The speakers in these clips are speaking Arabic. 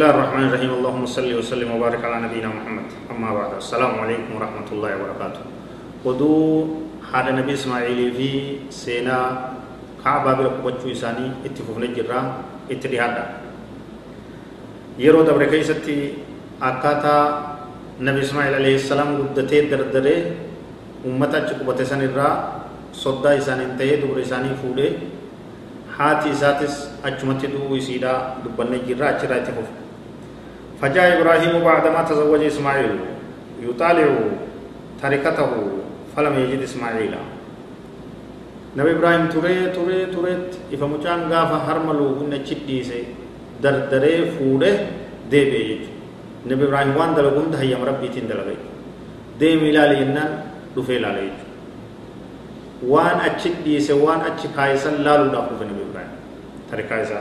الله الرحمن الرحيم اللهم صل وسلم وبارك على نبينا محمد أما بعد السلام عليكم ورحمة الله وبركاته ودو هذا نبي إسماعيل في سينا كعبة بركبتشو إساني اتفوفنا جرا اتدهادا يرو دبر كيستي أكاتا نبي إسماعيل عليه السلام قدتي دردره أمتا چكبت سن الرا صدا إسان انتهي دبر إساني فوده haati isaatis achumatti du'uu isiidha dubbanne jirra achirraa itti fufu فجاء إبراهيم بعدما تزوج إسماعيل. يطالع تركته فلم يجد إسماعيل. نبي إبراهيم تري تري تريت إفا مجان غافا هرملو هن چديسي دردري فوده دي بيجي نبي إبراهيم وان دلقون ده يم ربي تين دلقي دي ملالي إنان دفي لالي وان أچد ديسي وان أچ كايسا لالو داخل نبي إبراهيم. تركا إسا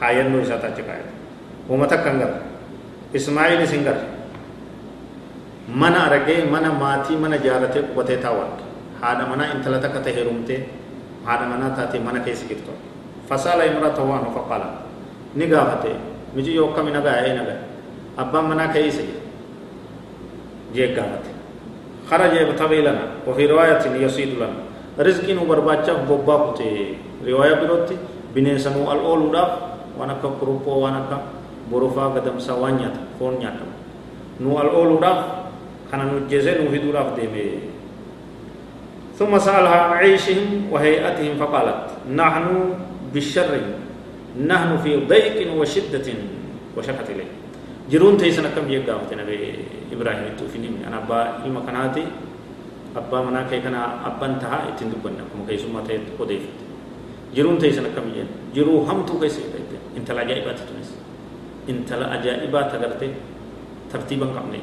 خاين نو إسا تاچ كايت ومتا كنگر ismaa'il isin gar mana aragee mana maatii mana jaaratee qubatee taawwan haadha manaa intala takka ta'e heerumtee haadha manaa taatee mana keessa jirtu fasaala imrata waan faqala ni gaafate miji yoo akkami nagaa ee nagaa abbaan manaa keessa jira jee gaafate خرج يبتغي لنا وفي رواية يصيد لنا رزق برباچا بوبا كتي رواية بروتي بنسمو الأول داف وأنا كقربو وأنا borofaa gadamsaa waan nyaata foon nyaatamu nu al ooluudhaaf kana nu jeze nu fiduudhaaf deeme ثم سألها عن عيشهم وهيئتهم فقالت نحن بالشر نحن في ضيق وشدة وشكت إليه جرون تيسنا كم يقام نبي إبراهيم توفيني أنا أبا إلما كناتي أبا منا كي كنا أبا انتها اتندبنا كم كي سمع تيت قديف جرون تيسنا كم ين جرو هم تو كيسي انت لا جائبات تونس intala ajaa'ibaa tagalte tartiiban qabne.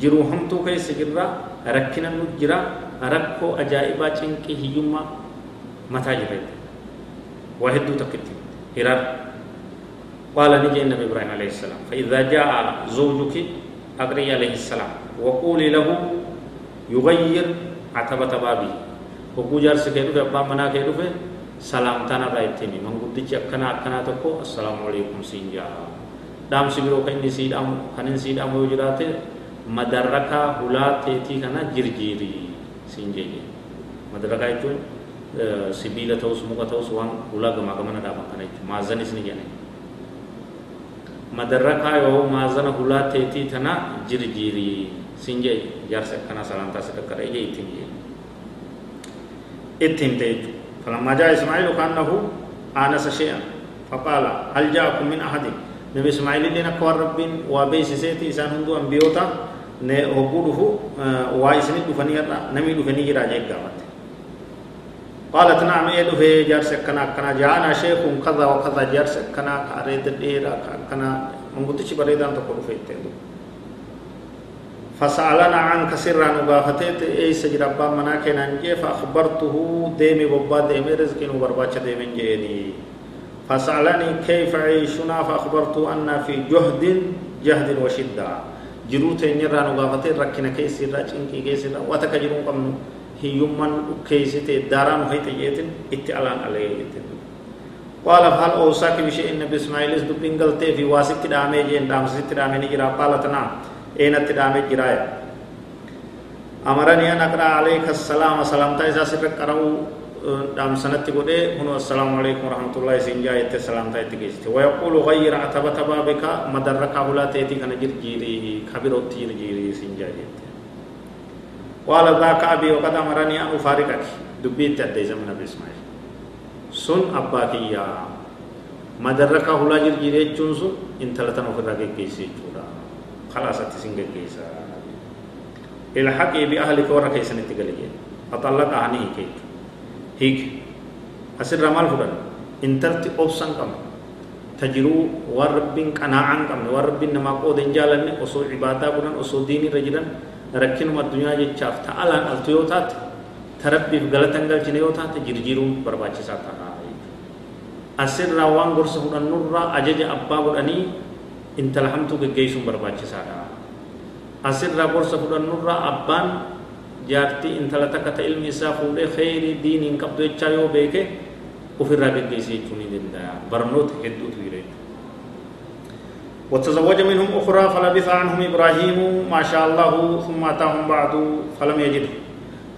Jiruu hamtuu keessa jirra rakkina nu jira rakkoo ajaa'ibaa cinqii hiyyummaa mataa jirre. Waa hedduu takkitti. Hirar. قال نجي النبي إبراهيم عليه السلام فإذا جاء زوجك أقري عليه السلام وقولي له يغير عتبة بابي وقو جار سكيدو في أبا منا كيدو في سلام تانا رايتيني من قد أكنا أكنا تكو السلام عليكم سينجا dhaamsi biroo kan inni siidhamu kan inni siidhamu yoo jiraate madarrakaa hulaa teetii kana jirjiirii siin jeeye madarrakaa jechuun sibiila ta'us muka ta'us waan hulaa gamaa gamana dhaaban kana jechuun maazanis ni jedhani madarrakaa yoo maazana hulaa teetii tana jirjiirii siin jeeye jaarsa akkanaa salaantaa si dhaqqara ije ittiin jeeye ittiin ta'e jechuudha فلما جاء إسماعيل كأنه آنس شيئا فقال هل جاءكم من أحد nabi ismaa'ililleen akka waan rabbiin waa beeksiseeti isaan hunduu ambiyoota ne hogguu dhufu waa isinit dhufanii har'a namii dhufanii jira jee gaafate قالت نعم إيه دفه جارس كنا كنا جانا شيخ كذا وكذا جارس كنا اريد ديرا كنا من قلت شي بريدان تقول في التندو فسألنا عن كسرا نغافتت اي سجد أبا منا كنا نجي فأخبرته ديمي بابا ديمي رزقين وبرباچ ديمي جيني فسألني كيف عيشنا فأخبرت أن في جهد جهد وشدة. جروت نيرا نغافتي ركنا كيسي را چنكي كيسي را واتكجرون قمنو هي يمن كيسي تي داران هي تيتن اتعلان عليه قال فهل أوصاك بشيء؟ النبي إسماعيل اس دبين غلطي في واسط تدامي جين دام ست تدامي نجرا قالت نعم اين تدامي جرايا أمرني أن أقرأ عليك السلام سلامتا إذا قرأوا dhaamsanatti godhee kun assalaamu alaikum warahmatullahi isin jaa jette salaamtaa itti geessite wayaquulu gayyira atabata baabika madarraka hulaa teetii kana jirjiirii kabirootti jirjiirii isin jaa jette qaala dhaaka abii waqad amaranii an ufaariqaki dubbiitti addeeysa min abi ismaa'il sun abbaa kiyyaa madarraka hulaa jirjiirii jechuun sun intala tan ofirraa geggeessi jechuudha khalaasatti isin geggeessa ilhaqii bi ahlika warra keessanitti galee axallaqa ani hiike jechuudha hiik asirraa maal fudhan intalti obsan qaba tajiruu waan rabbiin qanaa'aan qabne waan rabbiin namaa qooda hin jaalanne osoo ibaadaa godhan osoo diinii irra jiran rakkinuma addunyaa jechaaf ta'alaan altu yoo taate ta rabbiif galata hin galchine yoo taate jirjiiruun barbaachisaa ta'a asirraa waan gorsa fudhannurraa ajaja abbaa godhanii intala hamtuu geggeessuun barbaachisaadha asirraa gorsa fudhannurraa abbaan jaartii intala takka ta ilmi isaa fuudhee kheyrii diiniin qabdu jechaa yoo beeke ofirraa geggeessee jechuu ni danda'a. Barnoota hedduutu jira وتزوج منهم أخرى فلبث عنهم إبراهيم ما شاء الله ثم أتاهم بعد فلم يجده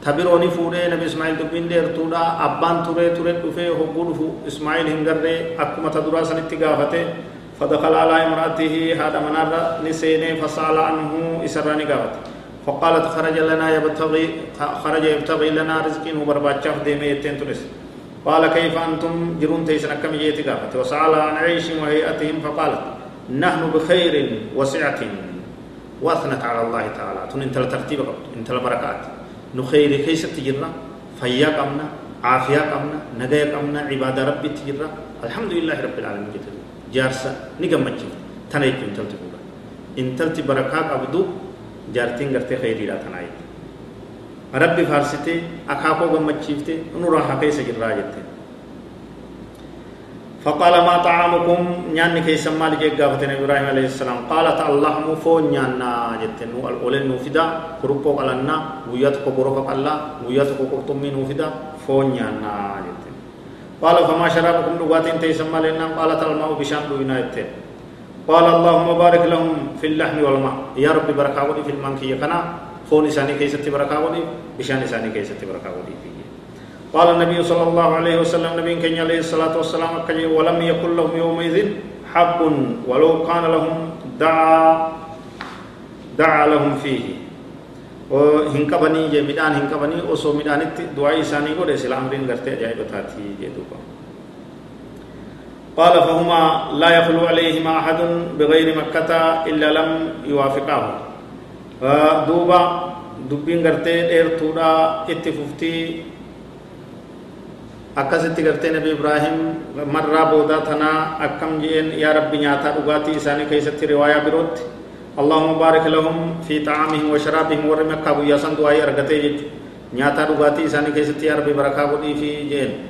تبروني فوري نبي إسماعيل دبين دير تودا أبان توري توري دفه هبون فو إسماعيل هنگره أكما تدرا غافته فدخل على امرأته هذا منار نسيني فسأل عنه إسراني غافته فقالت خرج لنا يبتغي خرج يبتغي لنا رزقين وبرباتشاف ديمي يتين ترس قال كيف أنتم؟ جرون تيسن كم قافت. وسأل عن عيش وهيئتهم فقالت نحن بخير وسعة وأثنت على الله تعالى. تون انت الترتيب قبط انت البركات نخير كيس تجرنا فيا قمنا. عافية قمنا. نجايا قمنا. عبادة ربي تجرنا الحمد لله رب العالمين جتر جارسة. نقم مجيب تنايك انت التبورا انت بركات عبدو جارتين قرتي خيري لا تنايك rabbi faarsitee akaakoo gammachiiftee nurraa hafee isa jirraa jette فقال ما طعامكم نيان كي سمال جي غافت إبراهيم عليه السلام۔ قالت اللهم فون نيانا جتن اولن نوفدا كروبو قالنا ويات كو غروف قالا ويات كو قرطمي نوفدا فون نيانا جتن قال فما شرابكم لغاتين تي سمال ان قالت الماء بشام دوينا جتن قال اللهم بارك لهم في اللحم والماء. يا رب بركاوني في المنكي. كنا فون إساني كيست بركاوني بشان إساني كيست بركاوني فيه. قال النبي صلى الله عليه وسلم نبي كان عليه الصلاة والسلام ولم يكن لهم يومئذ حق ولو كان لهم دعا دعا لهم فيه. hinkabanii je midhaan hinkabanii osoo midhaanitti du'aa isaanii godhe sila amriin gartee ajaa'ibataati jedhuuba قال فهما لا يخلو عليهما أحد بغير مكة إلا لم يوافقه دوبا دوبين غرتي إير تورا إتفوفتي أكاسي تغرتي نبي إبراهيم مرة بودا ثنا أكم جين يا ربي نياتا أغاتي إساني كي ستي رواية بروت. اللهم بارك لهم في طعامهم وشرابهم ورمكة بياسان دعاية أرغتي نياتا أغاتي إساني كي ستي يا ربي بركة بودي في جين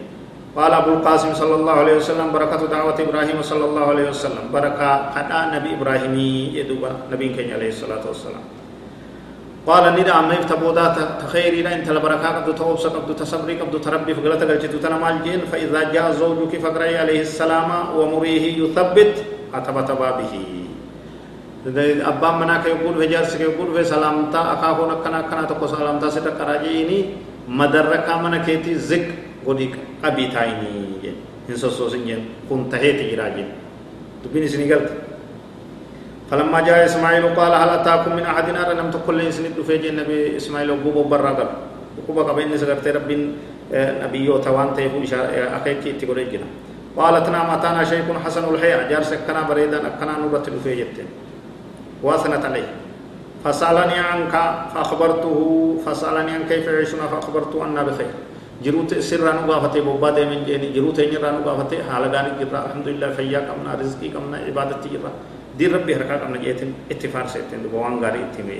قال ابو القاسم صلى الله عليه وسلم بركه دعوه إبراهيم صلى الله عليه وسلم بركه قدا نبي إبراهيم يدوبا نبي كان عليه الصلاه والسلام قال ندا عميف تبودا تخيري انت البركه قد توبس قد تصبري قد تربي فغلت قلت تنمال جين فاذا جاء زوجك فقرأي عليه السلام ومريه يثبت اتبت بابه abbaan manaa kee gudhufe jaarsi kee gudhufe salaamtaa akaakuun akkana akkana tokko salaamtaa sirra qaraajiini madarrakaa mana keetii zik godhi qabii taa'inii hin sossoosin jeen kun taheeti jiraa jeen dubbiin isinii galte فلما جاء إسماعيل قال هل أتاكم من أحد أرى لم تقل لي سند في النبي إسماعيل وقوب برا قال وقوب قبين سكرت رب نبي توان تيفو أخيك تقول جنا قالت نعم أتانا شيء حسن الحياة جار سكنا بريدا أكنا نورت في جتين واثنت عليه فسألني عنك فأخبرته فسألني عن كيف يعيشنا فأخبرته أنا بخير جروت سر نغافته بوبا دي من جيني جروت نيرا نغافته حالغاني جرا الحمد لله فيا كمنا رزقي كمنا عبادتي جرا دين ربي حركة قمنا جيتن اتفار سيتن بوان غاري اتمي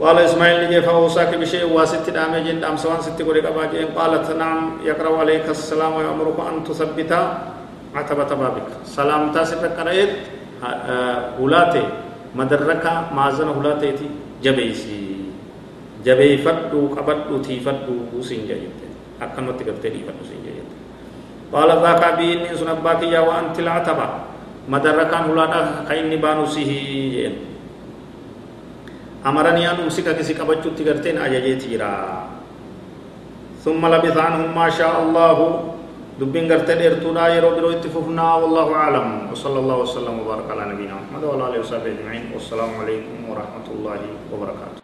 قال إسماعيل لجي فأوصاك بشيء واسط دامي جن دام سوان ست قولي قبا جين قالت نعم يقرأ عليك السلام ويأمرك أن تثبت عتبة بابك سلام تاسر قرأت هلاتي مدركا مازن هلاتي جبيسي جبيفدو قبدو تيفدو سين جيت أكنت قلت لي فدو سين جيت قال ذاك بيني سنباك يا وأنت العتبة madarrakaan hulaadhaa ka inni baanu sihii jeen amaranii an umsika kisi qabachuutti garteen ajajeeti jira ثم لبث عنهم ما شاء الله دبين غرتي ديرتودا يرو برو اتفقنا والله اعلم وصلى الله وسلم وبارك على نبينا محمد وعلى اله وصحبه اجمعين والسلام عليكم ورحمه الله وبركاته